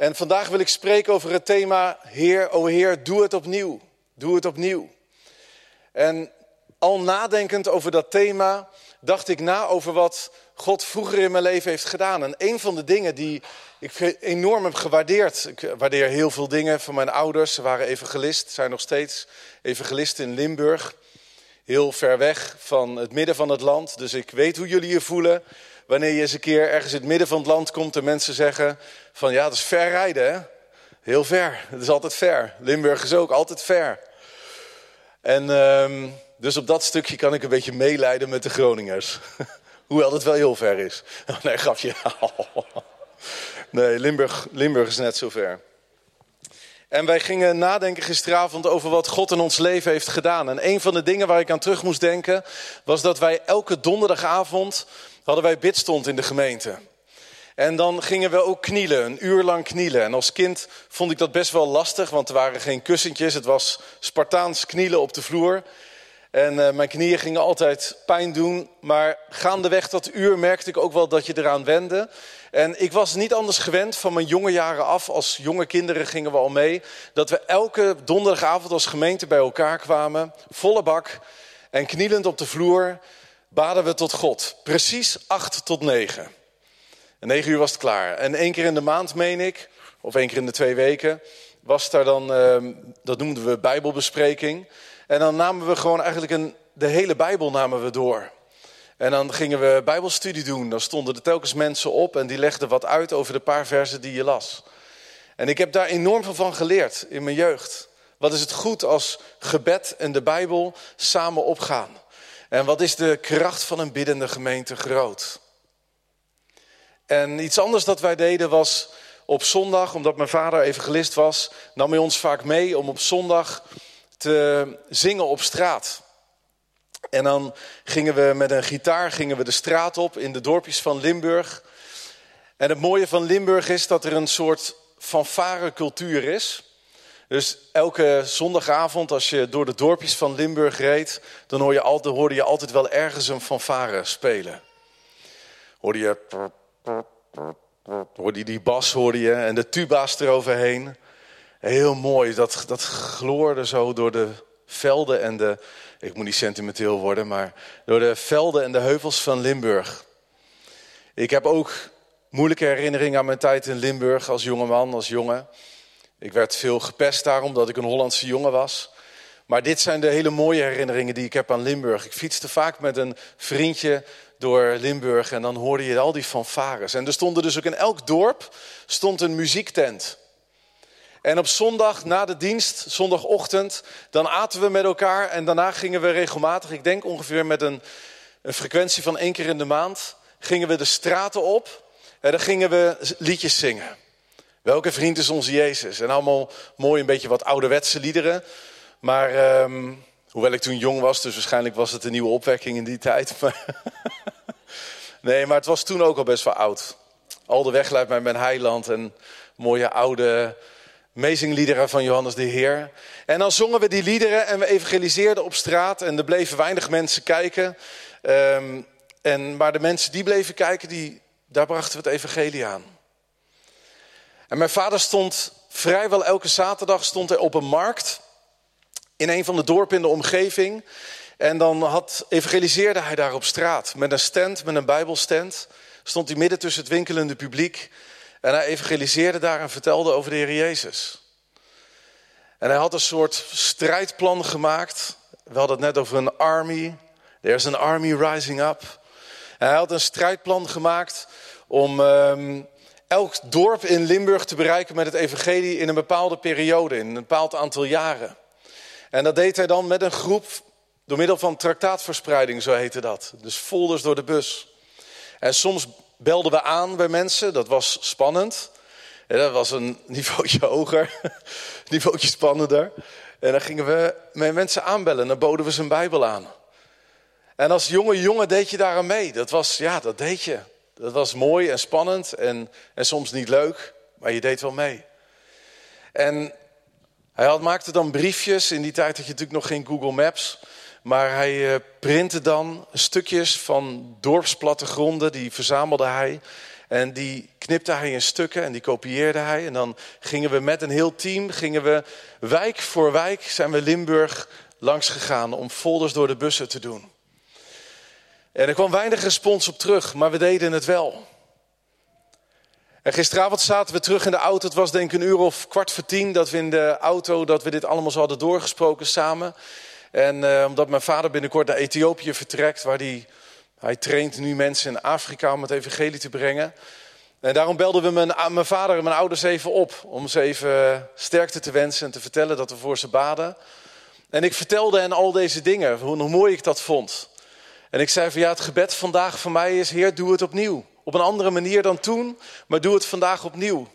En vandaag wil ik spreken over het thema Heer, o Heer, doe het opnieuw. Doe het opnieuw. En al nadenkend over dat thema dacht ik na over wat God vroeger in mijn leven heeft gedaan. En een van de dingen die ik enorm heb gewaardeerd. Ik waardeer heel veel dingen van mijn ouders. Ze waren evangelist, zijn nog steeds evangelisten in Limburg. Heel ver weg van het midden van het land. Dus ik weet hoe jullie je voelen wanneer je eens een keer ergens in het midden van het land komt en mensen zeggen van ja, dat is ver rijden hè. Heel ver, het is altijd ver. Limburg is ook altijd ver. En ehm, dus op dat stukje kan ik een beetje meeleiden met de Groningers. Hoewel het wel heel ver is. Nee, grapje. Nee, Limburg, Limburg is net zo ver. En wij gingen nadenken gisteravond over wat God in ons leven heeft gedaan. En een van de dingen waar ik aan terug moest denken... was dat wij elke donderdagavond hadden wij bidstond in de gemeente. En dan gingen we ook knielen, een uur lang knielen. En als kind vond ik dat best wel lastig, want er waren geen kussentjes. Het was Spartaans knielen op de vloer. En uh, mijn knieën gingen altijd pijn doen. Maar gaandeweg dat uur merkte ik ook wel dat je eraan wende. En ik was niet anders gewend van mijn jonge jaren af. Als jonge kinderen gingen we al mee. Dat we elke donderdagavond als gemeente bij elkaar kwamen. Volle bak. En knielend op de vloer baden we tot God. Precies acht tot negen. En negen uur was het klaar. En één keer in de maand, meen ik, of één keer in de twee weken, was daar dan, uh, dat noemden we bijbelbespreking. En dan namen we gewoon eigenlijk een, de hele Bijbel namen we door. En dan gingen we bijbelstudie doen. Dan stonden er telkens mensen op en die legden wat uit over de paar versen die je las. En ik heb daar enorm veel van geleerd in mijn jeugd. Wat is het goed als gebed en de Bijbel samen opgaan? En wat is de kracht van een biddende gemeente groot? En iets anders dat wij deden was op zondag, omdat mijn vader evangelist was, nam hij ons vaak mee om op zondag te zingen op straat. En dan gingen we met een gitaar gingen we de straat op in de dorpjes van Limburg. En het mooie van Limburg is dat er een soort fanfare cultuur is. Dus elke zondagavond als je door de dorpjes van Limburg reed... dan hoor je hoorde je altijd wel ergens een fanfare spelen. Hoorde je... Hoorde die bas hoorde je en de tuba's eroverheen. Heel mooi, dat, dat gloorde zo door de velden en de... Ik moet niet sentimenteel worden, maar door de velden en de heuvels van Limburg. Ik heb ook moeilijke herinneringen aan mijn tijd in Limburg als jongeman, als jongen. Ik werd veel gepest daarom omdat ik een Hollandse jongen was. Maar dit zijn de hele mooie herinneringen die ik heb aan Limburg. Ik fietste vaak met een vriendje door Limburg en dan hoorde je al die fanfares. En er stonden dus ook in elk dorp stond een muziektent. En op zondag na de dienst, zondagochtend, dan aten we met elkaar en daarna gingen we regelmatig, ik denk ongeveer met een, een frequentie van één keer in de maand, gingen we de straten op en dan gingen we liedjes zingen. Welke vriend is onze Jezus? En allemaal mooi een beetje wat ouderwetse liederen. Maar um, hoewel ik toen jong was, dus waarschijnlijk was het een nieuwe opwekking in die tijd. nee, maar het was toen ook al best wel oud. Al de weg leidt mij mijn heiland en mooie oude liederen van Johannes de Heer. En dan zongen we die liederen en we evangeliseerden op straat. En er bleven weinig mensen kijken. Um, en, maar de mensen die bleven kijken, die, daar brachten we het evangelie aan. En mijn vader stond vrijwel elke zaterdag stond hij op een markt in een van de dorpen in de omgeving. En dan had, evangeliseerde hij daar op straat met een stand, met een bijbelstand. Stond hij midden tussen het winkelende publiek. En hij evangeliseerde daar en vertelde over de Heer Jezus. En hij had een soort strijdplan gemaakt. We hadden het net over een army. There's an army rising up. En hij had een strijdplan gemaakt om um, elk dorp in Limburg te bereiken met het evangelie in een bepaalde periode, in een bepaald aantal jaren. En dat deed hij dan met een groep door middel van traktaatverspreiding, zo heette dat. Dus folders door de bus. En soms belden we aan bij mensen, dat was spannend. En dat was een niveautje hoger, een niveautje spannender. En dan gingen we met mensen aanbellen en dan boden we zijn Bijbel aan. En als jonge jongen deed je daar aan mee. Dat was, ja, dat deed je. Dat was mooi en spannend en, en soms niet leuk, maar je deed wel mee. En hij had, maakte dan briefjes. In die tijd had je natuurlijk nog geen Google Maps. Maar hij uh, printte dan stukjes van dorpsplattegronden, die verzamelde hij. En die knipte hij in stukken en die kopieerde hij. En dan gingen we met een heel team, gingen we wijk voor wijk, zijn we Limburg langs gegaan om folders door de bussen te doen. En er kwam weinig respons op terug, maar we deden het wel. En gisteravond zaten we terug in de auto. Het was denk ik een uur of kwart voor tien dat we in de auto dat we dit allemaal zo hadden doorgesproken samen. En uh, omdat mijn vader binnenkort naar Ethiopië vertrekt, waar hij, hij traint nu mensen in Afrika om het evangelie te brengen. En daarom belden we mijn, mijn vader en mijn ouders even op om ze even sterkte te wensen en te vertellen dat we voor ze baden. En ik vertelde hen al deze dingen, hoe mooi ik dat vond. En ik zei van ja, het gebed vandaag voor mij is, Heer, doe het opnieuw. Op een andere manier dan toen, maar doe het vandaag opnieuw.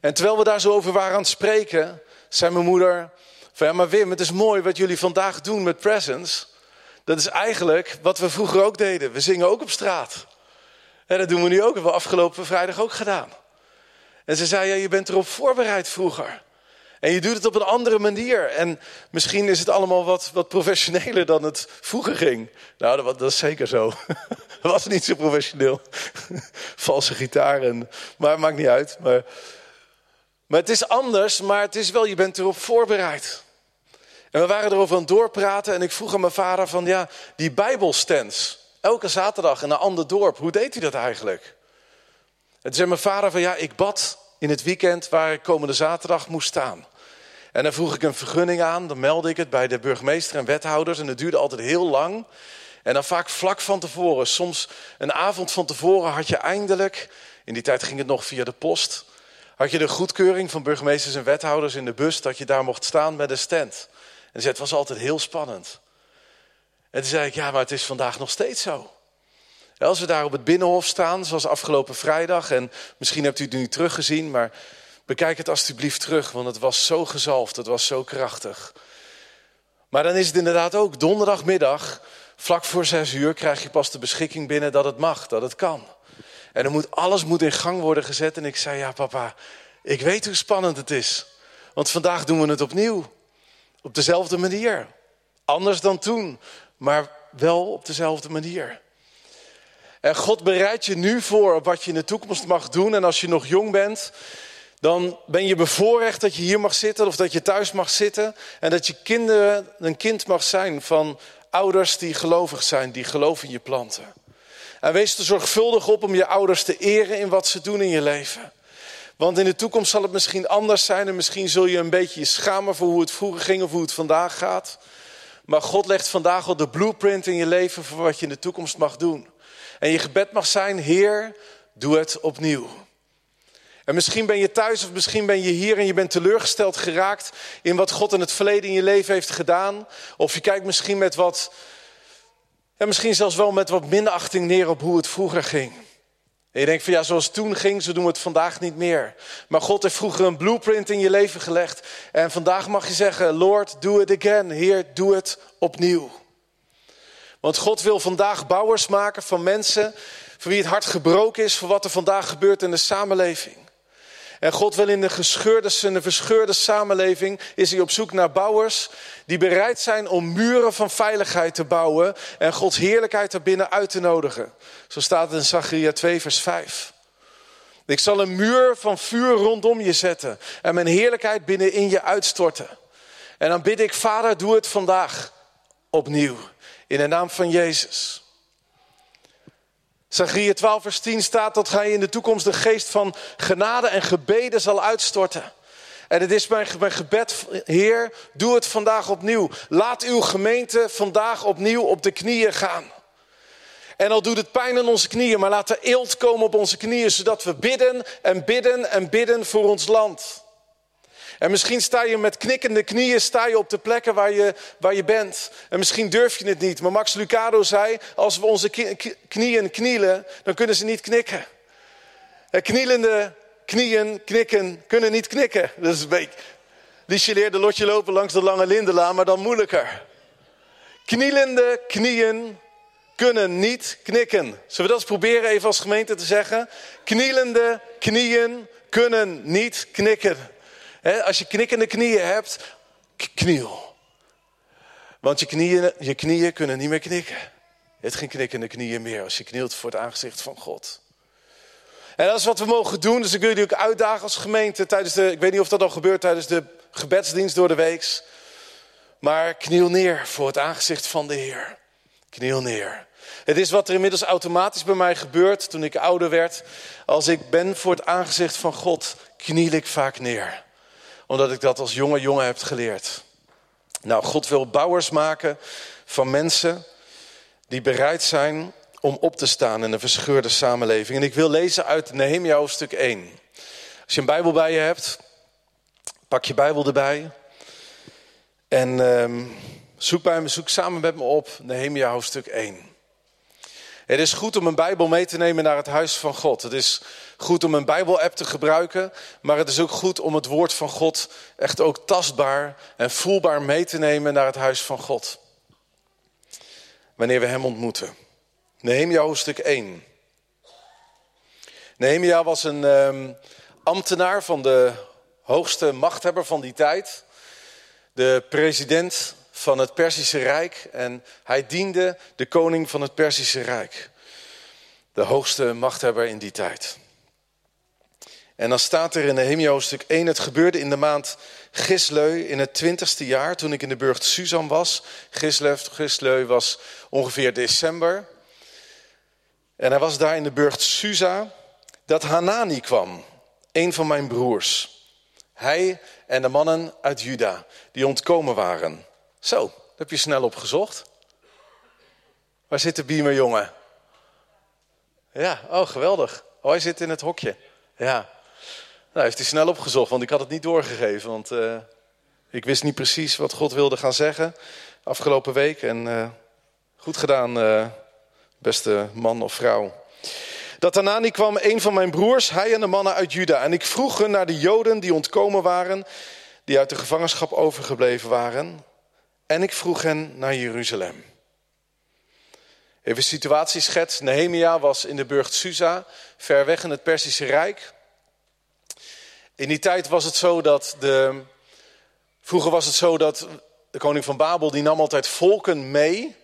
En terwijl we daar zo over waren aan het spreken, zei mijn moeder: van ja, maar Wim, het is mooi wat jullie vandaag doen met presents. Dat is eigenlijk wat we vroeger ook deden. We zingen ook op straat. En dat doen we nu ook. Dat hebben we afgelopen vrijdag ook gedaan. En ze zei, ja, je bent erop voorbereid vroeger. En je doet het op een andere manier. En misschien is het allemaal wat, wat professioneler dan het vroeger ging. Nou, dat, dat is zeker zo. dat was niet zo professioneel. Valse gitaar. En, maar maakt niet uit. Maar, maar het is anders, maar het is wel, je bent erop voorbereid. En we waren erover aan het doorpraten en ik vroeg aan mijn vader van, ja, die bijbelstands. Elke zaterdag in een ander dorp, hoe deed hij dat eigenlijk? En toen zei mijn vader van, ja, ik bad in het weekend waar ik komende zaterdag moest staan. En dan vroeg ik een vergunning aan, dan meldde ik het bij de burgemeester en wethouders. En dat duurde altijd heel lang. En dan vaak vlak van tevoren, soms een avond van tevoren had je eindelijk, in die tijd ging het nog via de post, had je de goedkeuring van burgemeesters en wethouders in de bus dat je daar mocht staan met een stand. En zei, het was altijd heel spannend. En toen zei ik, ja, maar het is vandaag nog steeds zo. Als we daar op het Binnenhof staan, zoals afgelopen vrijdag, en misschien hebt u het nu teruggezien, maar Bekijk het alstublieft terug, want het was zo gezalfd, het was zo krachtig. Maar dan is het inderdaad ook donderdagmiddag, vlak voor zes uur, krijg je pas de beschikking binnen dat het mag, dat het kan. En dan moet, alles moet in gang worden gezet. En ik zei, ja papa, ik weet hoe spannend het is. Want vandaag doen we het opnieuw. Op dezelfde manier. Anders dan toen, maar wel op dezelfde manier. En God bereidt je nu voor op wat je in de toekomst mag doen. En als je nog jong bent, dan ben je bevoorrecht dat je hier mag zitten of dat je thuis mag zitten. En dat je kinderen, een kind mag zijn van ouders die gelovig zijn, die geloof in je planten. En wees er zorgvuldig op om je ouders te eren in wat ze doen in je leven. Want in de toekomst zal het misschien anders zijn en misschien zul je een beetje je schamen voor hoe het vroeger ging of hoe het vandaag gaat. Maar God legt vandaag al de blueprint in je leven voor wat je in de toekomst mag doen. En je gebed mag zijn, Heer, doe het opnieuw. En misschien ben je thuis of misschien ben je hier en je bent teleurgesteld geraakt in wat God in het verleden in je leven heeft gedaan. Of je kijkt misschien met wat, en misschien zelfs wel met wat minachting neer op hoe het vroeger ging. En je denkt van ja, zoals toen ging, zo doen we het vandaag niet meer. Maar God heeft vroeger een blueprint in je leven gelegd. En vandaag mag je zeggen, Lord, do it again. Heer, doe het opnieuw. Want God wil vandaag bouwers maken van mensen voor wie het hart gebroken is voor wat er vandaag gebeurt in de samenleving. En God wil in de gescheurde, de verscheurde samenleving, is hij op zoek naar bouwers die bereid zijn om muren van veiligheid te bouwen en Gods heerlijkheid erbinnen uit te nodigen. Zo staat het in Zachariah 2 vers 5. Ik zal een muur van vuur rondom je zetten en mijn heerlijkheid binnenin je uitstorten. En dan bid ik, Vader, doe het vandaag opnieuw. In de naam van Jezus. Zachariah 12 vers 10 staat dat hij in de toekomst de geest van genade en gebeden zal uitstorten. En het is mijn, mijn gebed, Heer, doe het vandaag opnieuw. Laat uw gemeente vandaag opnieuw op de knieën gaan. En al doet het pijn in onze knieën, maar laat er eelt komen op onze knieën, zodat we bidden en bidden en bidden voor ons land. En misschien sta je met knikkende knieën sta je op de plekken waar je, waar je bent. En misschien durf je het niet. Maar Max Lucado zei, als we onze knieën knielen, dan kunnen ze niet knikken. En knielende knieën knikken, kunnen niet knikken. Dat is een beetje... Liesje leerde lotje lopen langs de lange lindenlaan, maar dan moeilijker. Knielende knieën kunnen niet knikken. Zullen we dat eens proberen even als gemeente te zeggen? Knielende knieën kunnen niet knikken als je knikkende knieën hebt, kniel. Want je knieën, je knieën kunnen niet meer knikken. Je hebt geen knikkende knieën meer als je knielt voor het aangezicht van God. En dat is wat we mogen doen. Dus ik wil jullie ook uitdagen als gemeente tijdens de, ik weet niet of dat al gebeurt tijdens de gebedsdienst door de week. Maar kniel neer voor het aangezicht van de Heer. Kniel neer. Het is wat er inmiddels automatisch bij mij gebeurt toen ik ouder werd. Als ik ben voor het aangezicht van God, kniel ik vaak neer. Omdat ik dat als jonge jongen heb geleerd. Nou, God wil bouwers maken van mensen die bereid zijn om op te staan in een verscheurde samenleving. En ik wil lezen uit Nehemia hoofdstuk 1. Als je een Bijbel bij je hebt, pak je Bijbel erbij. En um, zoek, bij me, zoek samen met me op Nehemia hoofdstuk 1. Het is goed om een Bijbel mee te nemen naar het huis van God. Het is goed om een Bijbel-app te gebruiken, maar het is ook goed om het woord van God echt ook tastbaar en voelbaar mee te nemen naar het huis van God. Wanneer we Hem ontmoeten. Nehemia hoofdstuk 1. Nehemia was een um, ambtenaar van de hoogste machthebber van die tijd. De president van het Perzische Rijk. En hij diende de koning van het Perzische Rijk. De hoogste machthebber in die tijd. En dan staat er in Nehemia hoofdstuk 1... Het gebeurde in de maand Gisleu in het twintigste jaar... toen ik in de burcht Suzan was. Gisleu, Gisleu was ongeveer december... En hij was daar in de burcht Susa dat Hanani kwam, een van mijn broers. Hij en de mannen uit Juda, die ontkomen waren. Zo, heb je snel opgezocht. Waar zit de Biemer jongen? Ja, oh geweldig. Oh, hij zit in het hokje. Ja. Nou, heeft hij snel opgezocht, want ik had het niet doorgegeven. Want uh, ik wist niet precies wat God wilde gaan zeggen afgelopen week. En uh, goed gedaan, uh, beste man of vrouw. Dat Hanani kwam een van mijn broers, hij en de mannen uit Juda. En ik vroeg hun naar de Joden die ontkomen waren, die uit de gevangenschap overgebleven waren. En ik vroeg hen naar Jeruzalem. Even situatieschets. Nehemia was in de burcht Susa, ver weg in het Persische Rijk. In die tijd was het zo dat de. Vroeger was het zo dat de koning van Babel die nam altijd volken mee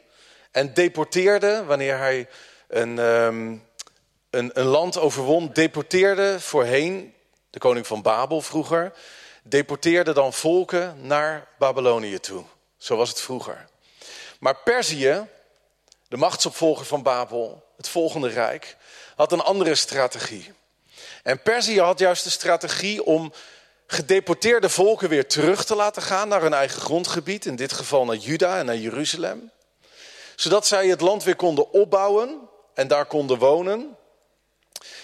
en deporteerde wanneer hij een, um, een, een land overwon, deporteerde voorheen, de koning van Babel vroeger, deporteerde dan volken naar Babylonië toe. Zo was het vroeger. Maar Perzië, de machtsopvolger van Babel, het volgende rijk, had een andere strategie. En Perzië had juist de strategie om gedeporteerde volken weer terug te laten gaan naar hun eigen grondgebied, in dit geval naar Juda en naar Jeruzalem zodat zij het land weer konden opbouwen en daar konden wonen.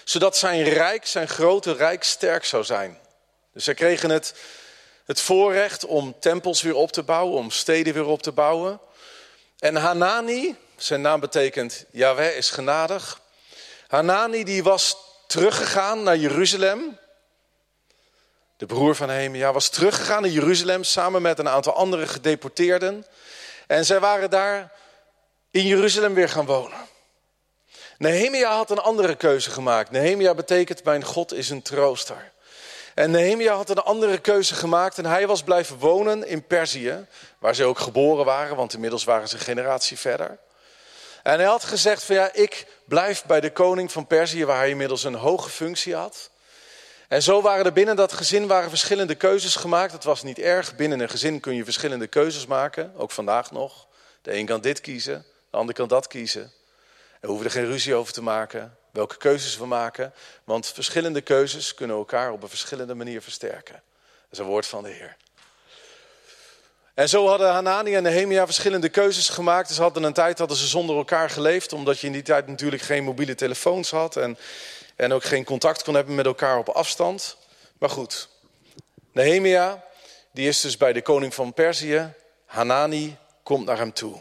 Zodat zijn rijk, zijn grote rijk sterk zou zijn. Dus zij kregen het, het voorrecht om tempels weer op te bouwen, om steden weer op te bouwen. En Hanani, zijn naam betekent Yahweh is genadig. Hanani die was teruggegaan naar Jeruzalem. De broer van Nehemia was teruggegaan naar Jeruzalem samen met een aantal andere gedeporteerden. En zij waren daar in Jeruzalem weer gaan wonen. Nehemia had een andere keuze gemaakt. Nehemia betekent mijn God is een trooster. En Nehemia had een andere keuze gemaakt en hij was blijven wonen in Perzië, waar ze ook geboren waren, want inmiddels waren ze een generatie verder. En hij had gezegd van ja, ik blijf bij de koning van Perzië, waar hij inmiddels een hoge functie had. En zo waren er binnen dat gezin waren verschillende keuzes gemaakt. Het was niet erg. Binnen een gezin kun je verschillende keuzes maken, ook vandaag nog. De een kan dit kiezen, de ander kan dat kiezen. En we hoeven er geen ruzie over te maken, welke keuzes we maken. Want verschillende keuzes kunnen elkaar op een verschillende manier versterken. Dat is een woord van de Heer. En zo hadden Hanani en Nehemia verschillende keuzes gemaakt. Ze hadden een tijd hadden ze zonder elkaar geleefd, omdat je in die tijd natuurlijk geen mobiele telefoons had en, en ook geen contact kon hebben met elkaar op afstand. Maar goed, Nehemia, die is dus bij de koning van Perzië. Hanani komt naar hem toe.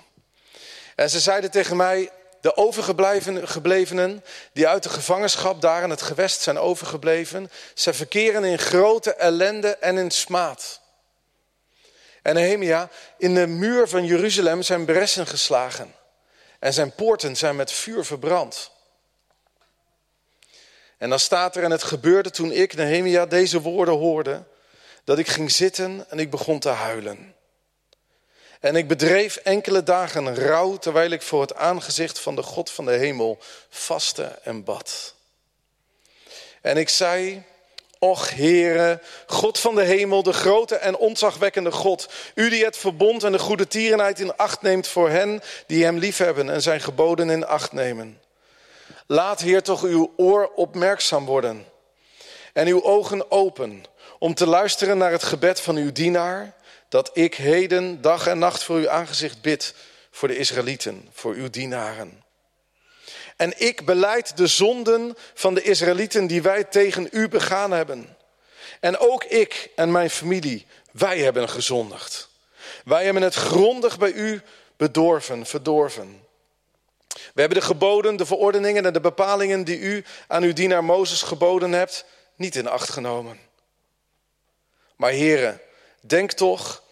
En ze zeiden tegen mij, de overgeblevenen die uit de gevangenschap daar in het gewest zijn overgebleven, ze verkeren in grote ellende en in smaad. En Nehemia, in de muur van Jeruzalem zijn bressen geslagen en zijn poorten zijn met vuur verbrand. En dan staat er, en het gebeurde toen ik, Nehemia, deze woorden hoorde, dat ik ging zitten en ik begon te huilen. En ik bedreef enkele dagen rouw terwijl ik voor het aangezicht van de God van de hemel vastte en bad. En ik zei, Och Heere, God van de hemel, de grote en ontzagwekkende God. U die het verbond en de goede tierenheid in acht neemt voor hen die hem liefhebben en zijn geboden in acht nemen. Laat Heer toch uw oor opmerkzaam worden en uw ogen open om te luisteren naar het gebed van uw dienaar, dat ik heden dag en nacht voor uw aangezicht bid, voor de Israëlieten, voor uw dienaren. En ik beleid de zonden van de Israëlieten die wij tegen u begaan hebben. En ook ik en mijn familie, wij hebben gezondigd. Wij hebben het grondig bij u bedorven, verdorven. We hebben de geboden, de verordeningen en de bepalingen die u aan uw dienaar Mozes geboden hebt, niet in acht genomen. Maar heren, denk toch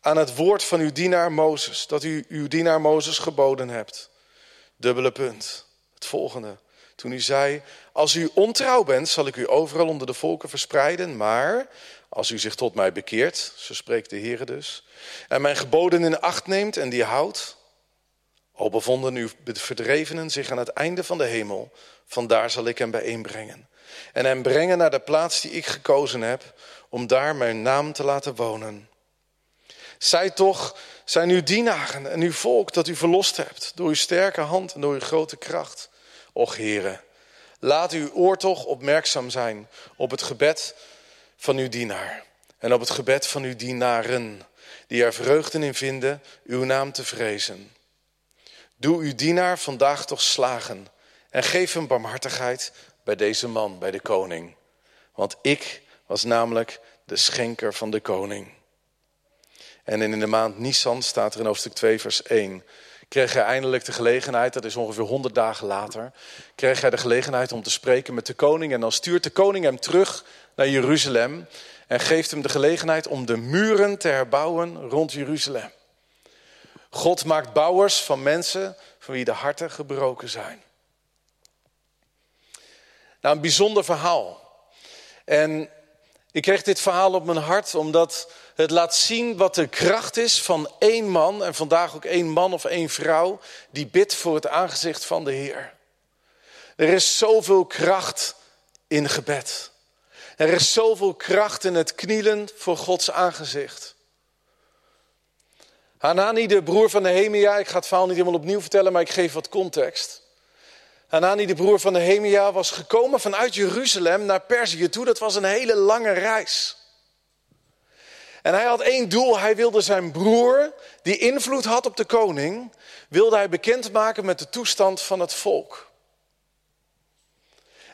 aan het woord van uw dienaar Mozes, dat u uw dienaar Mozes geboden hebt. Dubbele punt. Het volgende. Toen u zei, als u ontrouw bent, zal ik u overal onder de volken verspreiden, maar als u zich tot mij bekeert, zo spreekt de Heer dus, en mijn geboden in acht neemt en die houdt, al bevonden uw verdrevenen zich aan het einde van de hemel, vandaar zal ik hem bijeenbrengen. En hem brengen naar de plaats die ik gekozen heb, om daar mijn naam te laten wonen. Zij toch zijn uw dienaren en uw volk dat u verlost hebt, door uw sterke hand en door uw grote kracht. Och heren, laat uw oor toch opmerkzaam zijn op het gebed van uw dienaar en op het gebed van uw dienaren, die er vreugden in vinden uw naam te vrezen. Doe uw dienaar vandaag toch slagen en geef hem barmhartigheid bij deze man, bij de koning. Want ik was namelijk de schenker van de koning. En in de maand Nisan staat er in hoofdstuk 2, vers 1 kreeg hij eindelijk de gelegenheid, dat is ongeveer 100 dagen later, kreeg hij de gelegenheid om te spreken met de koning. En dan stuurt de koning hem terug naar Jeruzalem en geeft hem de gelegenheid om de muren te herbouwen rond Jeruzalem. God maakt bouwers van mensen van wie de harten gebroken zijn. Nou, een bijzonder verhaal. En ik kreeg dit verhaal op mijn hart omdat het laat zien wat de kracht is van één man, en vandaag ook één man of één vrouw, die bidt voor het aangezicht van de Heer. Er is zoveel kracht in gebed. Er is zoveel kracht in het knielen voor Gods aangezicht. Hanani, de broer van Nehemia, ik ga het verhaal niet helemaal opnieuw vertellen, maar ik geef wat context. Hanani, de broer van Nehemia, was gekomen vanuit Jeruzalem naar Perzië toe. Dat was een hele lange reis. En hij had één doel. Hij wilde zijn broer, die invloed had op de koning, wilde hij bekendmaken met de toestand van het volk.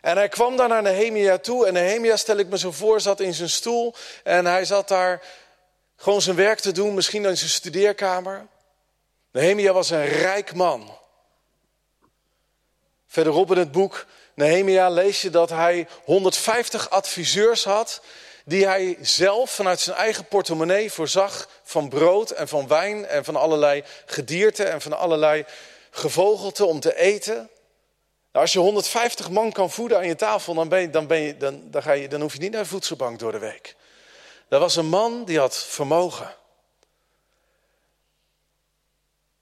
En hij kwam daar naar Nehemia toe. En Nehemia, stel ik me zo voor, zat in zijn stoel. En hij zat daar gewoon zijn werk te doen, misschien in zijn studeerkamer. Nehemia was een rijk man. Verderop in het boek Nehemia lees je dat hij 150 adviseurs had die hij zelf vanuit zijn eigen portemonnee voorzag van brood en van wijn en van allerlei gedierte en van allerlei gevogelte om te eten. Nou, als je 150 man kan voeden aan je tafel, dan, ben je, dan, ben je, dan, dan, ga je, dan hoef je niet naar de voedselbank door de week. Dat was een man die had vermogen.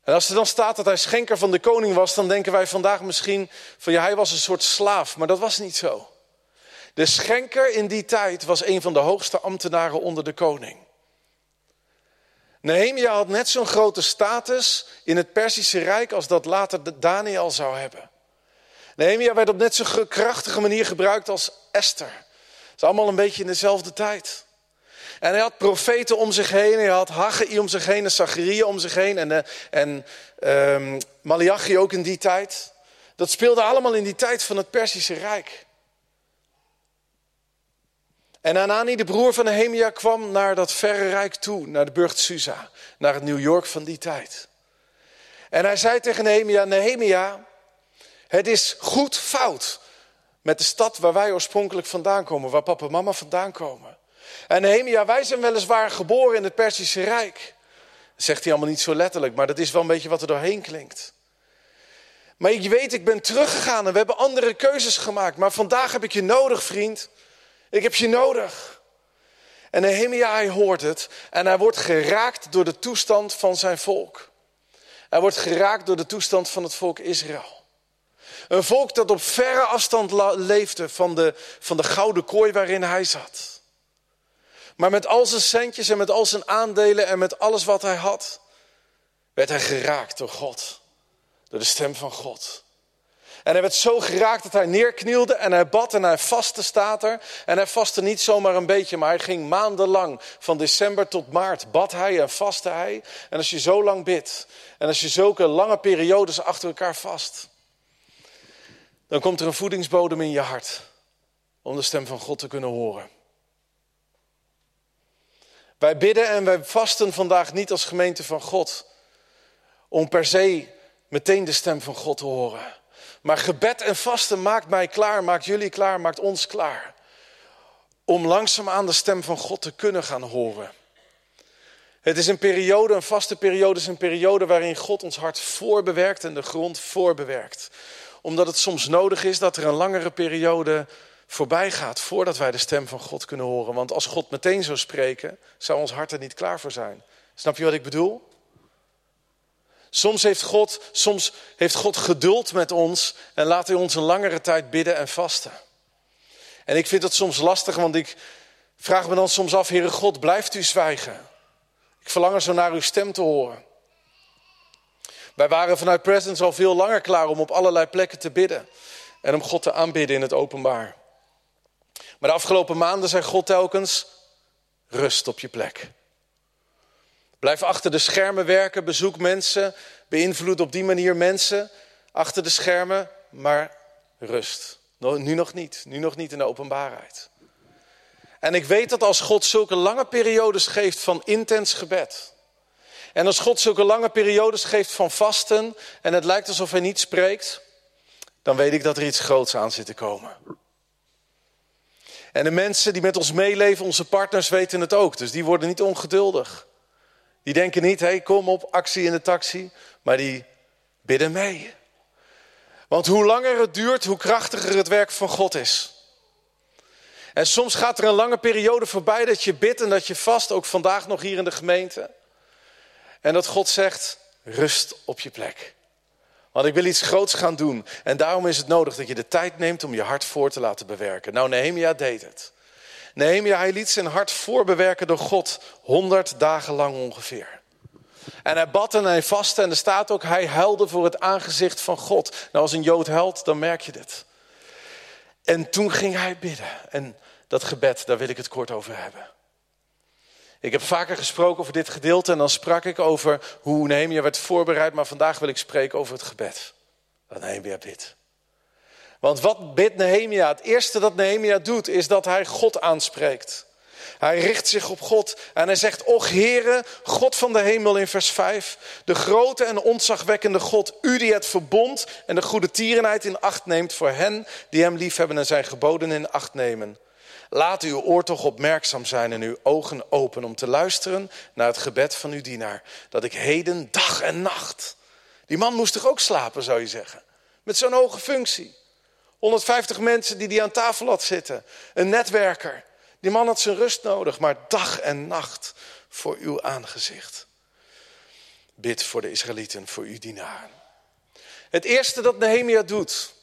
En als er dan staat dat hij schenker van de koning was, dan denken wij vandaag misschien van ja, hij was een soort slaaf, maar dat was niet zo. De schenker in die tijd was een van de hoogste ambtenaren onder de koning. Nehemia had net zo'n grote status in het Perzische Rijk als dat later Daniel zou hebben. Nehemia werd op net zo'n krachtige manier gebruikt als Esther. Het is allemaal een beetje in dezelfde tijd. En hij had profeten om zich heen, hij had Haggai om zich heen en Zacharia om zich heen en, eh, en um, Malachi ook in die tijd. Dat speelde allemaal in die tijd van het Perzische Rijk. En Anani, de broer van Nehemia, kwam naar dat verre rijk toe, naar de burcht Susa, naar het New York van die tijd. En hij zei tegen Nehemia, Nehemia, het is goed fout met de stad waar wij oorspronkelijk vandaan komen, waar papa en mama vandaan komen. En Nehemia, wij zijn weliswaar geboren in het Persische Rijk. Dat zegt hij allemaal niet zo letterlijk, maar dat is wel een beetje wat er doorheen klinkt. Maar je weet, ik ben teruggegaan en we hebben andere keuzes gemaakt. Maar vandaag heb ik je nodig, vriend. Ik heb je nodig. En Nehemia, hoort het en hij wordt geraakt door de toestand van zijn volk. Hij wordt geraakt door de toestand van het volk Israël. Een volk dat op verre afstand leefde van de, van de gouden kooi waarin hij zat. Maar met al zijn centjes en met al zijn aandelen en met alles wat hij had, werd hij geraakt door God. Door de stem van God. En hij werd zo geraakt dat hij neerknielde en hij bad en hij vastte, staat er. En hij vastte niet zomaar een beetje, maar hij ging maandenlang, van december tot maart, bad hij en vastte hij. En als je zo lang bidt en als je zulke lange periodes achter elkaar vast, dan komt er een voedingsbodem in je hart om de stem van God te kunnen horen. Wij bidden en wij vasten vandaag niet als gemeente van God om per se meteen de stem van God te horen. Maar gebed en vasten maakt mij klaar, maakt jullie klaar, maakt ons klaar. Om langzaam aan de stem van God te kunnen gaan horen. Het is een periode, een vaste periode, is een periode waarin God ons hart voorbewerkt en de grond voorbewerkt. Omdat het soms nodig is dat er een langere periode voorbij gaat voordat wij de stem van God kunnen horen. Want als God meteen zou spreken, zou ons hart er niet klaar voor zijn. Snap je wat ik bedoel? Soms heeft God, soms heeft God geduld met ons en laat hij ons een langere tijd bidden en vasten. En ik vind het soms lastig, want ik vraag me dan soms af, Heere God, blijft u zwijgen? Ik verlang er zo naar uw stem te horen. Wij waren vanuit Presence al veel langer klaar om op allerlei plekken te bidden en om God te aanbidden in het openbaar. Maar de afgelopen maanden zei God telkens: rust op je plek. Blijf achter de schermen werken, bezoek mensen, beïnvloed op die manier mensen achter de schermen, maar rust. Nu nog niet, nu nog niet in de openbaarheid. En ik weet dat als God zulke lange periodes geeft van intens gebed. En als God zulke lange periodes geeft van vasten en het lijkt alsof hij niet spreekt, dan weet ik dat er iets groots aan zit te komen. En de mensen die met ons meeleven, onze partners, weten het ook. Dus die worden niet ongeduldig. Die denken niet, hey, kom op, actie in de taxi. Maar die bidden mee. Want hoe langer het duurt, hoe krachtiger het werk van God is. En soms gaat er een lange periode voorbij dat je bidt en dat je vast, ook vandaag nog hier in de gemeente. En dat God zegt, rust op je plek. Want ik wil iets groots gaan doen. En daarom is het nodig dat je de tijd neemt om je hart voor te laten bewerken. Nou, Nehemia deed het. Nehemia, hij liet zijn hart voorbewerken door God. Honderd dagen lang ongeveer. En hij bad en hij vastte en er staat ook, hij huilde voor het aangezicht van God. Nou, als een Jood huilt, dan merk je dit. En toen ging hij bidden. En dat gebed, daar wil ik het kort over hebben. Ik heb vaker gesproken over dit gedeelte en dan sprak ik over hoe Nehemia werd voorbereid, maar vandaag wil ik spreken over het gebed. Dat Nehemia bidt. Want wat bidt Nehemia? Het eerste dat Nehemia doet is dat hij God aanspreekt. Hij richt zich op God en hij zegt, Och Heere, God van de hemel in vers 5, de grote en ontzagwekkende God, u die het verbond en de goede tierenheid in acht neemt voor hen die hem liefhebben en zijn geboden in acht nemen. Laat uw oor toch opmerkzaam zijn en uw ogen open om te luisteren naar het gebed van uw dienaar, dat ik heden dag en nacht. Die man moest toch ook slapen, zou je zeggen, met zo'n hoge functie. 150 mensen die die aan tafel had zitten, een netwerker. Die man had zijn rust nodig, maar dag en nacht voor uw aangezicht. Bid voor de Israëlieten, voor uw dienaren. Het eerste dat Nehemia doet,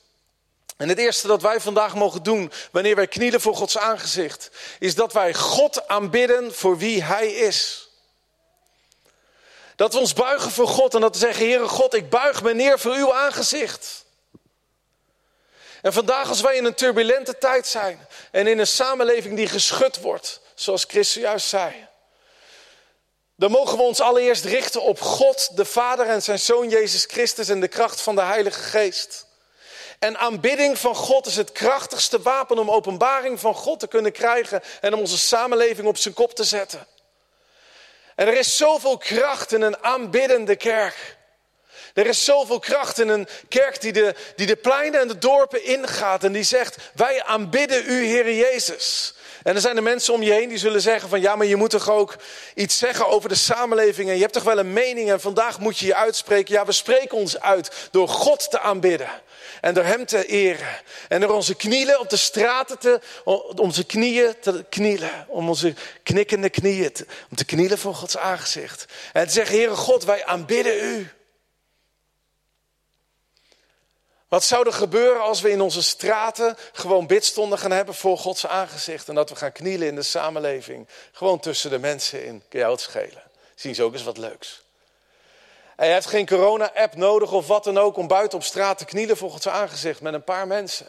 en het eerste dat wij vandaag mogen doen wanneer wij knielen voor Gods aangezicht, is dat wij God aanbidden voor wie Hij is. Dat we ons buigen voor God en dat we zeggen, Heere God, ik buig me neer voor uw aangezicht. En vandaag als wij in een turbulente tijd zijn en in een samenleving die geschud wordt, zoals Christus juist zei, dan mogen we ons allereerst richten op God, de Vader en zijn Zoon Jezus Christus en de kracht van de Heilige Geest. En aanbidding van God is het krachtigste wapen om openbaring van God te kunnen krijgen en om onze samenleving op zijn kop te zetten. En er is zoveel kracht in een aanbiddende kerk. Er is zoveel kracht in een kerk die de, die de pleinen en de dorpen ingaat en die zegt, wij aanbidden u, Heer Jezus. En er zijn er mensen om je heen die zullen zeggen van ja, maar je moet toch ook iets zeggen over de samenleving en je hebt toch wel een mening en vandaag moet je je uitspreken. Ja, we spreken ons uit door God te aanbidden en door Hem te eren. En door onze knieën op de straten te, onze knieën te knielen, om onze knikkende knieën, om te knielen voor Gods aangezicht. En te zeggen, Heere God, wij aanbidden U. Wat zou er gebeuren als we in onze straten gewoon bidstonden gaan hebben voor Gods aangezicht en dat we gaan knielen in de samenleving? Gewoon tussen de mensen in. Kun jou het schelen? Zien ze ook eens wat leuks. En je hebt geen corona-app nodig of wat dan ook om buiten op straat te knielen voor Gods aangezicht met een paar mensen.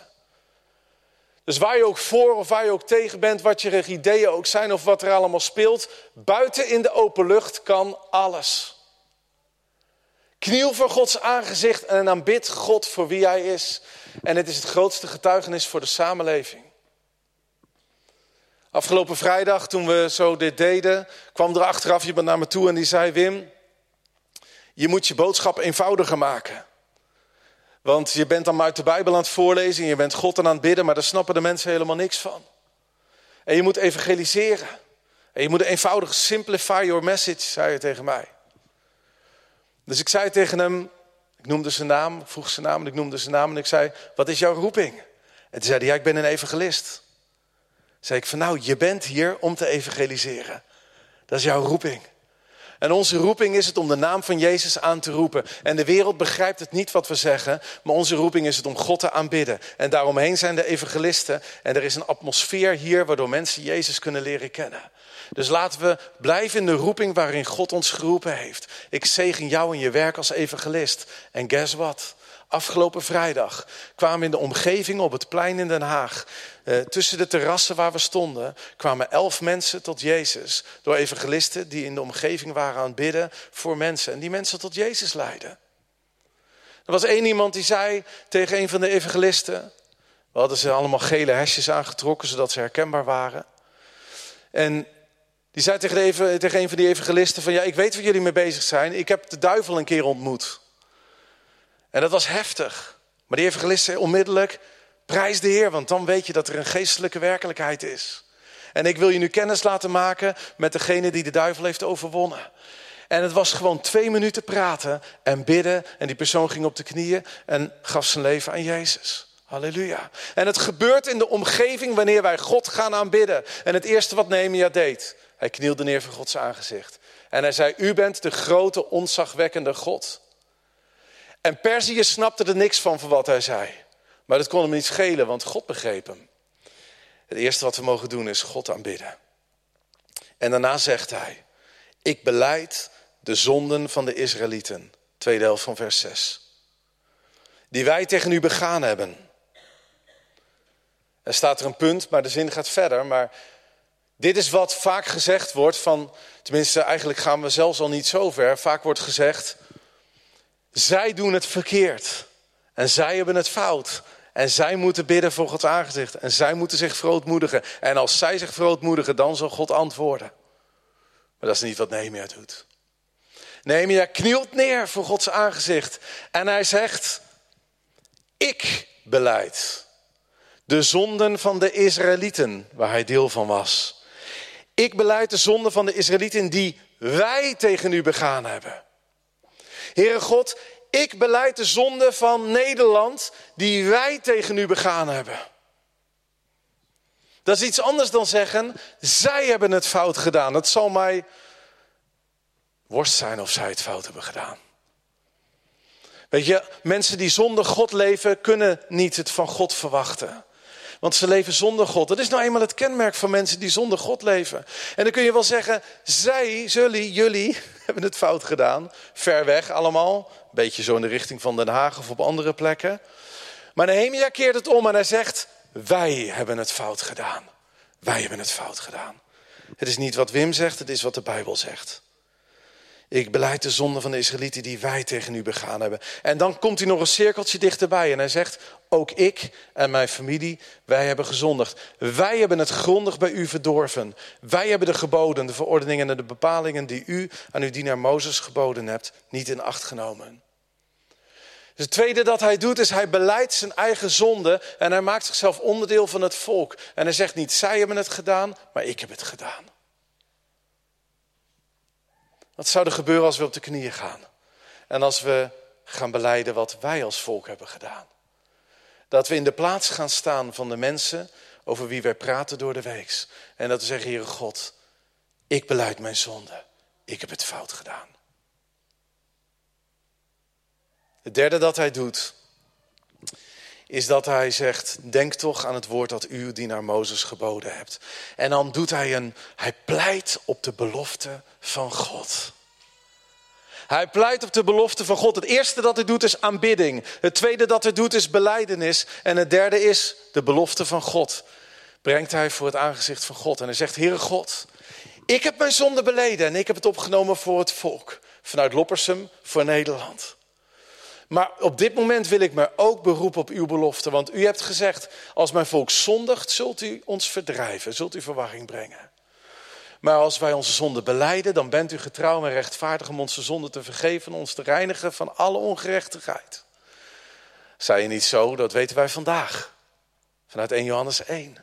Dus waar je ook voor of waar je ook tegen bent, wat je ideeën ook zijn of wat er allemaal speelt, buiten in de open lucht kan alles. Kniel voor Gods aangezicht en aanbid God voor wie Hij is. En het is het grootste getuigenis voor de samenleving. Afgelopen vrijdag, toen we zo dit deden, kwam er achteraf iemand naar me toe en die zei: Wim, je moet je boodschap eenvoudiger maken. Want je bent dan maar uit de Bijbel aan het voorlezen en je bent God aan het bidden, maar daar snappen de mensen helemaal niks van. En je moet evangeliseren. En je moet eenvoudig simplify your message, zei hij tegen mij. Dus ik zei tegen hem, ik noemde zijn naam, vroeg zijn naam en ik noemde zijn naam en ik zei, wat is jouw roeping? En toen zei hij, ja, ik ben een evangelist. zei ik van, nou, je bent hier om te evangeliseren. Dat is jouw roeping. En onze roeping is het om de naam van Jezus aan te roepen. En de wereld begrijpt het niet wat we zeggen, maar onze roeping is het om God te aanbidden. En daaromheen zijn de evangelisten. En er is een atmosfeer hier waardoor mensen Jezus kunnen leren kennen. Dus laten we blijven in de roeping waarin God ons geroepen heeft. Ik zegen jou in je werk als evangelist. En guess what? Afgelopen vrijdag kwamen in de omgeving op het plein in Den Haag, eh, tussen de terrassen waar we stonden, kwamen elf mensen tot Jezus. Door evangelisten die in de omgeving waren aan het bidden voor mensen. En die mensen tot Jezus leiden. Er was één iemand die zei tegen een van de evangelisten. We hadden ze allemaal gele hesjes aangetrokken zodat ze herkenbaar waren. En die zei tegen, de, tegen een van die evangelisten van ja, ik weet waar jullie mee bezig zijn. Ik heb de duivel een keer ontmoet. En dat was heftig. Maar die evangelist zei onmiddellijk, prijs de Heer, want dan weet je dat er een geestelijke werkelijkheid is. En ik wil je nu kennis laten maken met degene die de duivel heeft overwonnen. En het was gewoon twee minuten praten en bidden. En die persoon ging op de knieën en gaf zijn leven aan Jezus. Halleluja. En het gebeurt in de omgeving wanneer wij God gaan aanbidden. En het eerste wat Nehemia deed, hij knielde neer voor Gods aangezicht. En hij zei, u bent de grote, onzagwekkende God. En Perzië snapte er niks van van wat hij zei. Maar dat kon hem niet schelen, want God begreep hem. Het eerste wat we mogen doen is God aanbidden. En daarna zegt hij, ik beleid de zonden van de Israëlieten. Tweede helft van vers 6. Die wij tegen u begaan hebben. Er staat er een punt, maar de zin gaat verder. Maar dit is wat vaak gezegd wordt van, tenminste eigenlijk gaan we zelfs al niet zo ver. Vaak wordt gezegd, zij doen het verkeerd. En zij hebben het fout. En zij moeten bidden voor Gods aangezicht. En zij moeten zich verootmoedigen. En als zij zich verootmoedigen, dan zal God antwoorden. Maar dat is niet wat Nehemia doet. Nehemia knielt neer voor Gods aangezicht. En hij zegt, ik beleid de zonden van de Israëlieten, waar hij deel van was. Ik beleid de zonden van de Israëlieten die wij tegen u begaan hebben. Heere God, ik beleid de zonde van Nederland die wij tegen u begaan hebben. Dat is iets anders dan zeggen, zij hebben het fout gedaan. Het zal mij worst zijn of zij het fout hebben gedaan. Weet je, mensen die zonder God leven, kunnen niet het van God verwachten. Want ze leven zonder God. Dat is nou eenmaal het kenmerk van mensen die zonder God leven. En dan kun je wel zeggen, zij, zullen, jullie hebben het fout gedaan. Ver weg allemaal. Een beetje zo in de richting van Den Haag of op andere plekken. Maar Nehemia keert het om en hij zegt, wij hebben het fout gedaan. Wij hebben het fout gedaan. Het is niet wat Wim zegt, het is wat de Bijbel zegt. Ik beleid de zonde van de Israëlieten die wij tegen u begaan hebben. En dan komt hij nog een cirkeltje dichterbij en hij zegt, ook ik en mijn familie, wij hebben gezondigd. Wij hebben het grondig bij u verdorven. Wij hebben de geboden, de verordeningen en de bepalingen die u aan uw dienaar Mozes geboden hebt, niet in acht genomen. Dus het tweede dat hij doet is hij beleidt zijn eigen zonde en hij maakt zichzelf onderdeel van het volk. En hij zegt niet zij hebben het gedaan, maar ik heb het gedaan. Wat zou er gebeuren als we op de knieën gaan? En als we gaan beleiden wat wij als volk hebben gedaan? Dat we in de plaats gaan staan van de mensen over wie wij praten door de weeks. En dat we zeggen, Heere God, ik beleid mijn zonde. Ik heb het fout gedaan. Het derde dat hij doet, is dat hij zegt: Denk toch aan het woord dat u, dienaar Mozes, geboden hebt. En dan doet hij een, hij pleit op de belofte van God. Hij pleit op de belofte van God. Het eerste dat hij doet is aanbidding. Het tweede dat hij doet is beleidenis. En het derde is de belofte van God. Brengt hij voor het aangezicht van God. En hij zegt, Heere God, ik heb mijn zonde beleden en ik heb het opgenomen voor het volk. Vanuit Loppersum voor Nederland. Maar op dit moment wil ik me ook beroepen op uw belofte. Want u hebt gezegd, als mijn volk zondigt, zult u ons verdrijven. Zult u verwarring brengen. Maar als wij onze zonde beleiden, dan bent u getrouw en rechtvaardig om onze zonde te vergeven en ons te reinigen van alle ongerechtigheid. Zei je niet zo, dat weten wij vandaag. Vanuit 1 Johannes 1.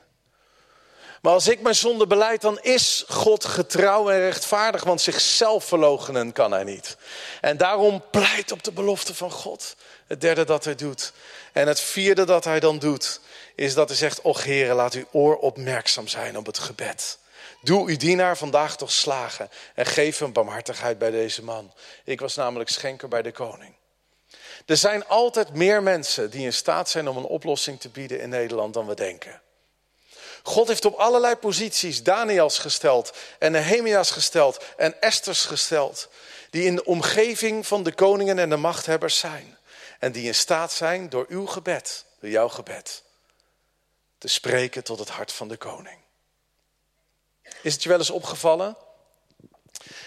Maar als ik mijn zonde beleid, dan is God getrouw en rechtvaardig, want zichzelf verloochenen kan hij niet. En daarom pleit op de belofte van God. Het derde dat hij doet. En het vierde dat hij dan doet, is dat hij zegt, och heren, laat uw oor opmerkzaam zijn op het gebed. Doe uw dienaar vandaag toch slagen en geef hem barmhartigheid bij deze man. Ik was namelijk schenker bij de koning. Er zijn altijd meer mensen die in staat zijn om een oplossing te bieden in Nederland dan we denken. God heeft op allerlei posities Daniels gesteld en Nehemia's gesteld en Esther's gesteld. Die in de omgeving van de koningen en de machthebbers zijn. En die in staat zijn door uw gebed, door jouw gebed, te spreken tot het hart van de koning. Is het je wel eens opgevallen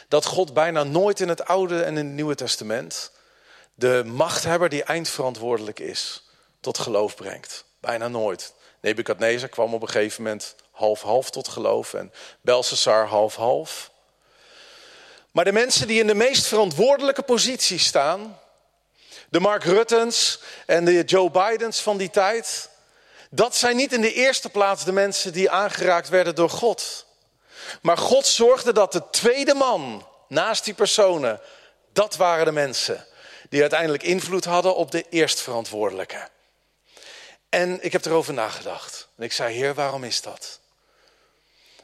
dat God bijna nooit in het Oude en in het Nieuwe Testament de machthebber die eindverantwoordelijk is tot geloof brengt? Bijna nooit. Nebukadnezar kwam op een gegeven moment half-half tot geloof en Belshazzar half-half. Maar de mensen die in de meest verantwoordelijke positie staan, de Mark Ruttens en de Joe Bidens van die tijd, dat zijn niet in de eerste plaats de mensen die aangeraakt werden door God. Maar God zorgde dat de tweede man naast die personen, dat waren de mensen die uiteindelijk invloed hadden op de eerstverantwoordelijke. En ik heb erover nagedacht. En ik zei, Heer, waarom is dat?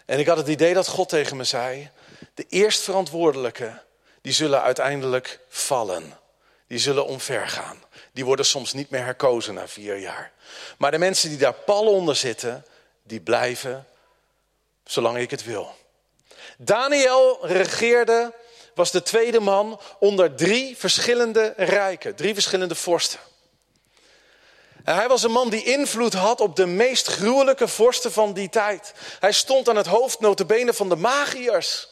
En ik had het idee dat God tegen me zei: de eerstverantwoordelijke, die zullen uiteindelijk vallen. Die zullen omvergaan. Die worden soms niet meer herkozen na vier jaar. Maar de mensen die daar pal onder zitten, die blijven zolang ik het wil. Daniel regeerde, was de tweede man onder drie verschillende rijken, drie verschillende vorsten. En hij was een man die invloed had op de meest gruwelijke vorsten van die tijd. Hij stond aan het hoofd notabene van de magiërs.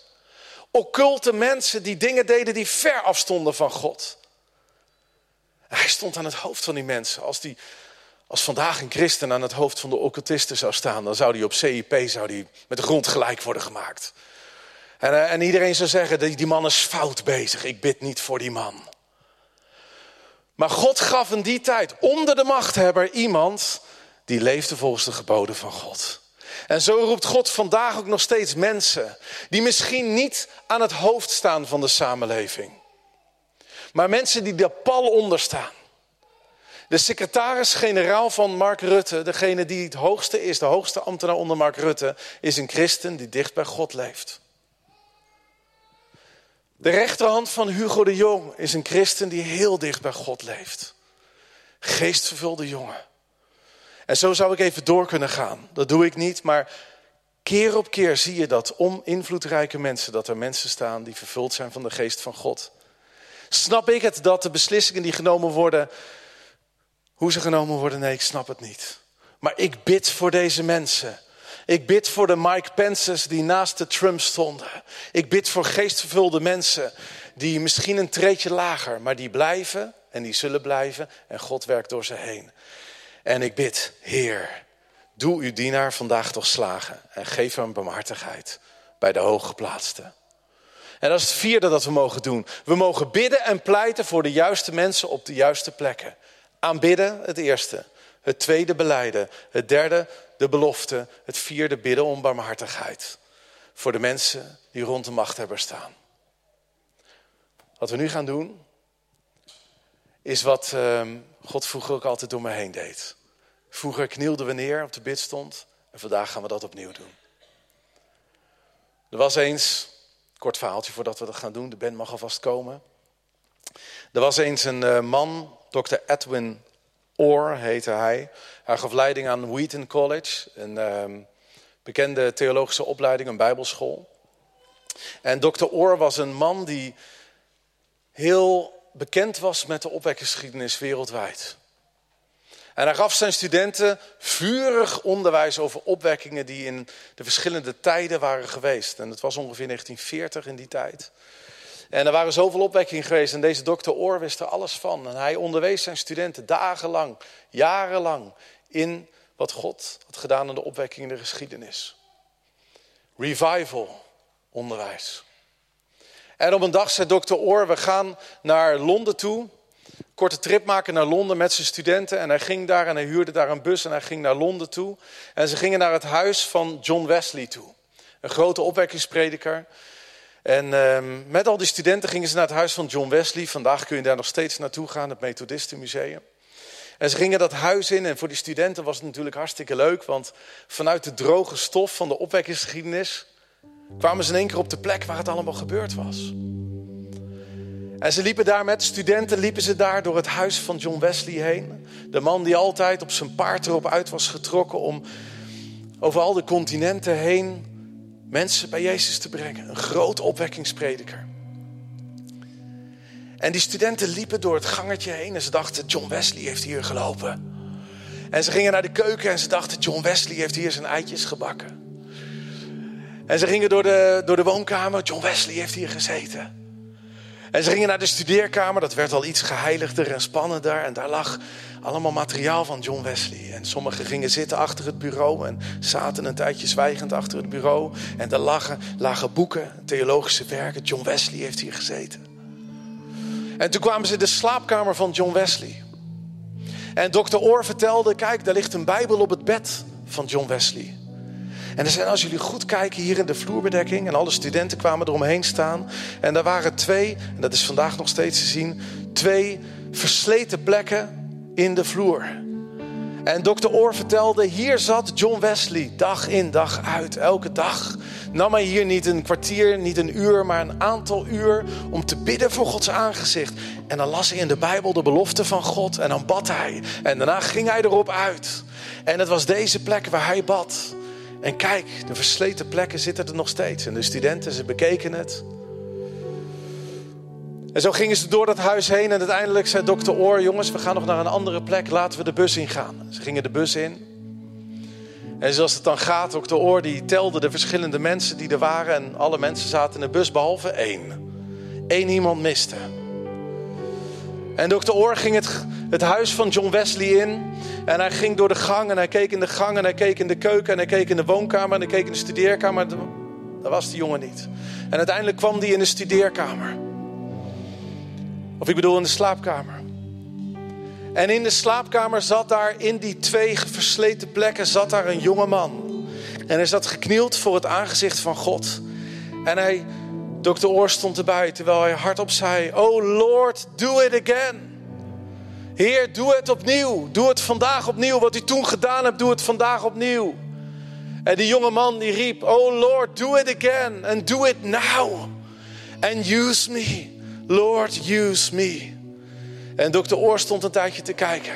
Occulte mensen die dingen deden die ver afstonden van God. Hij stond aan het hoofd van die mensen. Als, die, als vandaag een christen aan het hoofd van de occultisten zou staan... dan zou die op CIP zou die met de grond gelijk worden gemaakt. En, eh, en iedereen zou zeggen, die, die man is fout bezig. Ik bid niet voor die man. Maar God gaf in die tijd onder de machthebber iemand die leefde volgens de geboden van God. En zo roept God vandaag ook nog steeds mensen die misschien niet aan het hoofd staan van de samenleving. Maar mensen die daar pal onder staan. De secretaris-generaal van Mark Rutte, degene die het hoogste is, de hoogste ambtenaar onder Mark Rutte, is een christen die dicht bij God leeft. De rechterhand van Hugo de Jong is een christen die heel dicht bij God leeft. Geestvervulde jongen. En zo zou ik even door kunnen gaan. Dat doe ik niet, maar keer op keer zie je dat om invloedrijke mensen, dat er mensen staan die vervuld zijn van de geest van God. Snap ik het dat de beslissingen die genomen worden, hoe ze genomen worden? Nee, ik snap het niet. Maar ik bid voor deze mensen. Ik bid voor de Mike Pence's die naast de Trump stonden. Ik bid voor geestvervulde mensen die misschien een treetje lager, maar die blijven en die zullen blijven en God werkt door ze heen. En ik bid, Heer, doe uw dienaar vandaag toch slagen en geef hem barmhartigheid bij de hooggeplaatsten. En dat is het vierde dat we mogen doen. We mogen bidden en pleiten voor de juiste mensen op de juiste plekken. Aanbidden, het eerste. Het tweede beleiden. Het derde de belofte. Het vierde bidden om barmhartigheid. Voor de mensen die rond de machthebber staan. Wat we nu gaan doen, is wat ehm, God vroeger ook altijd door me heen deed. Vroeger knielden we neer op de bidstond en vandaag gaan we dat opnieuw doen. Er was eens, kort verhaaltje voordat we dat gaan doen, de band mag alvast komen. Er was eens een uh, man, dokter Edwin Orr heette hij. Hij gaf leiding aan Wheaton College, een ehm, bekende theologische opleiding, een bijbelschool. En Dr. Orr was een man die heel bekend was met de opwekkingsgeschiedenis wereldwijd. En hij gaf zijn studenten vurig onderwijs over opwekkingen die in de verschillende tijden waren geweest. En het was ongeveer 1940 in die tijd. En er waren zoveel opwekkingen geweest en deze dokter Oor wist er alles van. En hij onderwees zijn studenten dagenlang, jarenlang in wat God had gedaan in de opwekking in de geschiedenis. Revival onderwijs. En op een dag zei dokter Oor, we gaan naar Londen toe. Korte trip maken naar Londen met zijn studenten. En hij ging daar en hij huurde daar een bus en hij ging naar Londen toe. En ze gingen naar het huis van John Wesley toe. Een grote opwekkingsprediker. En ehm, met al die studenten gingen ze naar het huis van John Wesley. Vandaag kun je daar nog steeds naartoe gaan, het Methodistenmuseum. En ze gingen dat huis in en voor die studenten was het natuurlijk hartstikke leuk. Want vanuit de droge stof van de opwekkingsgeschiedenis kwamen ze in één keer op de plek waar het allemaal gebeurd was. En ze liepen daar met studenten, liepen ze daar door het huis van John Wesley heen. De man die altijd op zijn paard erop uit was getrokken om over al de continenten heen mensen bij Jezus te brengen. Een groot opwekkingsprediker. En die studenten liepen door het gangetje heen en ze dachten, John Wesley heeft hier gelopen. En ze gingen naar de keuken en ze dachten, John Wesley heeft hier zijn eitjes gebakken. En ze gingen door de, door de woonkamer, John Wesley heeft hier gezeten. En ze gingen naar de studeerkamer, dat werd al iets geheiligder en spannender. En daar lag allemaal materiaal van John Wesley. En sommigen gingen zitten achter het bureau en zaten een tijdje zwijgend achter het bureau. En daar lagen, lagen boeken, theologische werken. John Wesley heeft hier gezeten. En toen kwamen ze in de slaapkamer van John Wesley. En dokter Oor vertelde, kijk, daar ligt een Bijbel op het bed van John Wesley. En er zijn, als jullie goed kijken hier in de vloerbedekking, en alle studenten kwamen eromheen staan. En daar waren twee, en dat is vandaag nog steeds te zien, twee versleten plekken in de vloer. En dokter Oor vertelde, hier zat John Wesley dag in dag uit, elke dag. Nam hij hier niet een kwartier, niet een uur, maar een aantal uur om te bidden voor Gods aangezicht. En dan las hij in de Bijbel de belofte van God en dan bad hij. En daarna ging hij erop uit. En het was deze plek waar hij bad. En kijk, de versleten plekken zitten er nog steeds. En de studenten, ze bekeken het. En zo gingen ze door dat huis heen en uiteindelijk zei dokter Oor... jongens, we gaan nog naar een andere plek, laten we de bus ingaan. Ze gingen de bus in. En zoals het dan gaat, dokter Oor die telde de verschillende mensen die er waren... en alle mensen zaten in de bus behalve één. Eén iemand miste. En dokter Oor ging het, het huis van John Wesley in... en hij ging door de gang en hij keek in de gang... en hij keek in de keuken en hij keek in de woonkamer... en hij keek in de studeerkamer. Daar was die jongen niet. En uiteindelijk kwam die in de studeerkamer... Of ik bedoel in de slaapkamer. En in de slaapkamer zat daar, in die twee versleten plekken, zat daar een jonge man. En hij zat geknield voor het aangezicht van God. En hij, dokter Oor stond erbij, terwijl hij hardop zei: Oh Lord, do it again. Heer, doe het opnieuw. Doe het vandaag opnieuw. Wat u toen gedaan hebt, doe het vandaag opnieuw. En die jonge man die riep: Oh Lord, do it again. And do it now. And use me. Lord, use me. En dokter Oor stond een tijdje te kijken.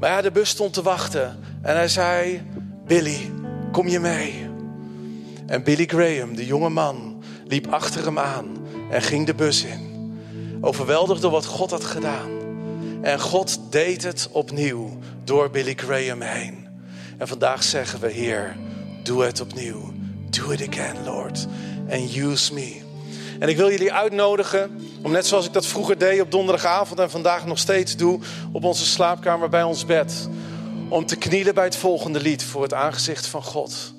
Maar ja, de bus stond te wachten. En hij zei, Billy, kom je mee? En Billy Graham, de jonge man, liep achter hem aan en ging de bus in. Overweldigd door wat God had gedaan. En God deed het opnieuw door Billy Graham heen. En vandaag zeggen we, Heer, doe het opnieuw. Do it again, Lord. And use me. En ik wil jullie uitnodigen om net zoals ik dat vroeger deed op donderdagavond en vandaag nog steeds doe op onze slaapkamer bij ons bed. Om te knielen bij het volgende lied voor het aangezicht van God.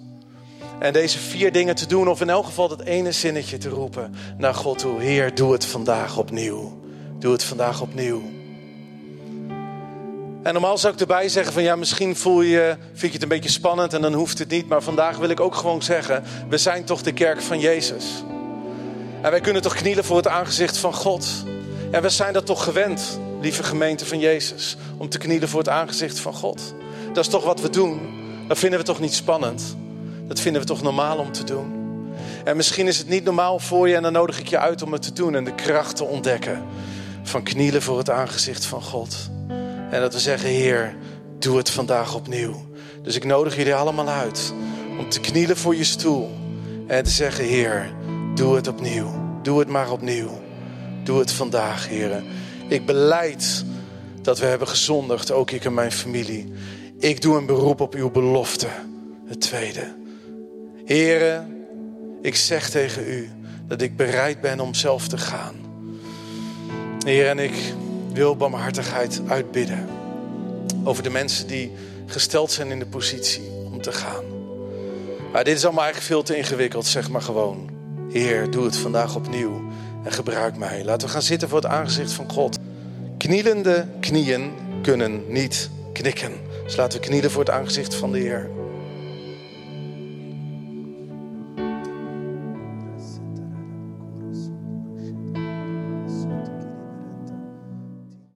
En deze vier dingen te doen, of in elk geval dat ene zinnetje te roepen naar God toe. Heer, doe het vandaag opnieuw. Doe het vandaag opnieuw. En normaal zou ik erbij zeggen van ja, misschien voel je, vind je het een beetje spannend en dan hoeft het niet. Maar vandaag wil ik ook gewoon zeggen, we zijn toch de kerk van Jezus. En wij kunnen toch knielen voor het aangezicht van God. En we zijn dat toch gewend, lieve gemeente van Jezus, om te knielen voor het aangezicht van God. Dat is toch wat we doen. Dat vinden we toch niet spannend. Dat vinden we toch normaal om te doen. En misschien is het niet normaal voor je en dan nodig ik je uit om het te doen en de kracht te ontdekken van knielen voor het aangezicht van God. En dat we zeggen, Heer, doe het vandaag opnieuw. Dus ik nodig jullie allemaal uit om te knielen voor je stoel en te zeggen, Heer, doe het opnieuw. Doe het maar opnieuw. Doe het vandaag, Heer. Ik beleid dat we hebben gezondigd, ook ik en mijn familie. Ik doe een beroep op uw belofte. Het tweede. Heren, ik zeg tegen u dat ik bereid ben om zelf te gaan. Heer, en ik wil barmhartigheid uitbidden over de mensen die gesteld zijn in de positie om te gaan. Maar dit is allemaal eigenlijk veel te ingewikkeld, zeg maar gewoon. Heer, doe het vandaag opnieuw en gebruik mij. Laten we gaan zitten voor het aangezicht van God. Knielende knieën kunnen niet knikken. Dus laten we knielen voor het aangezicht van de Heer.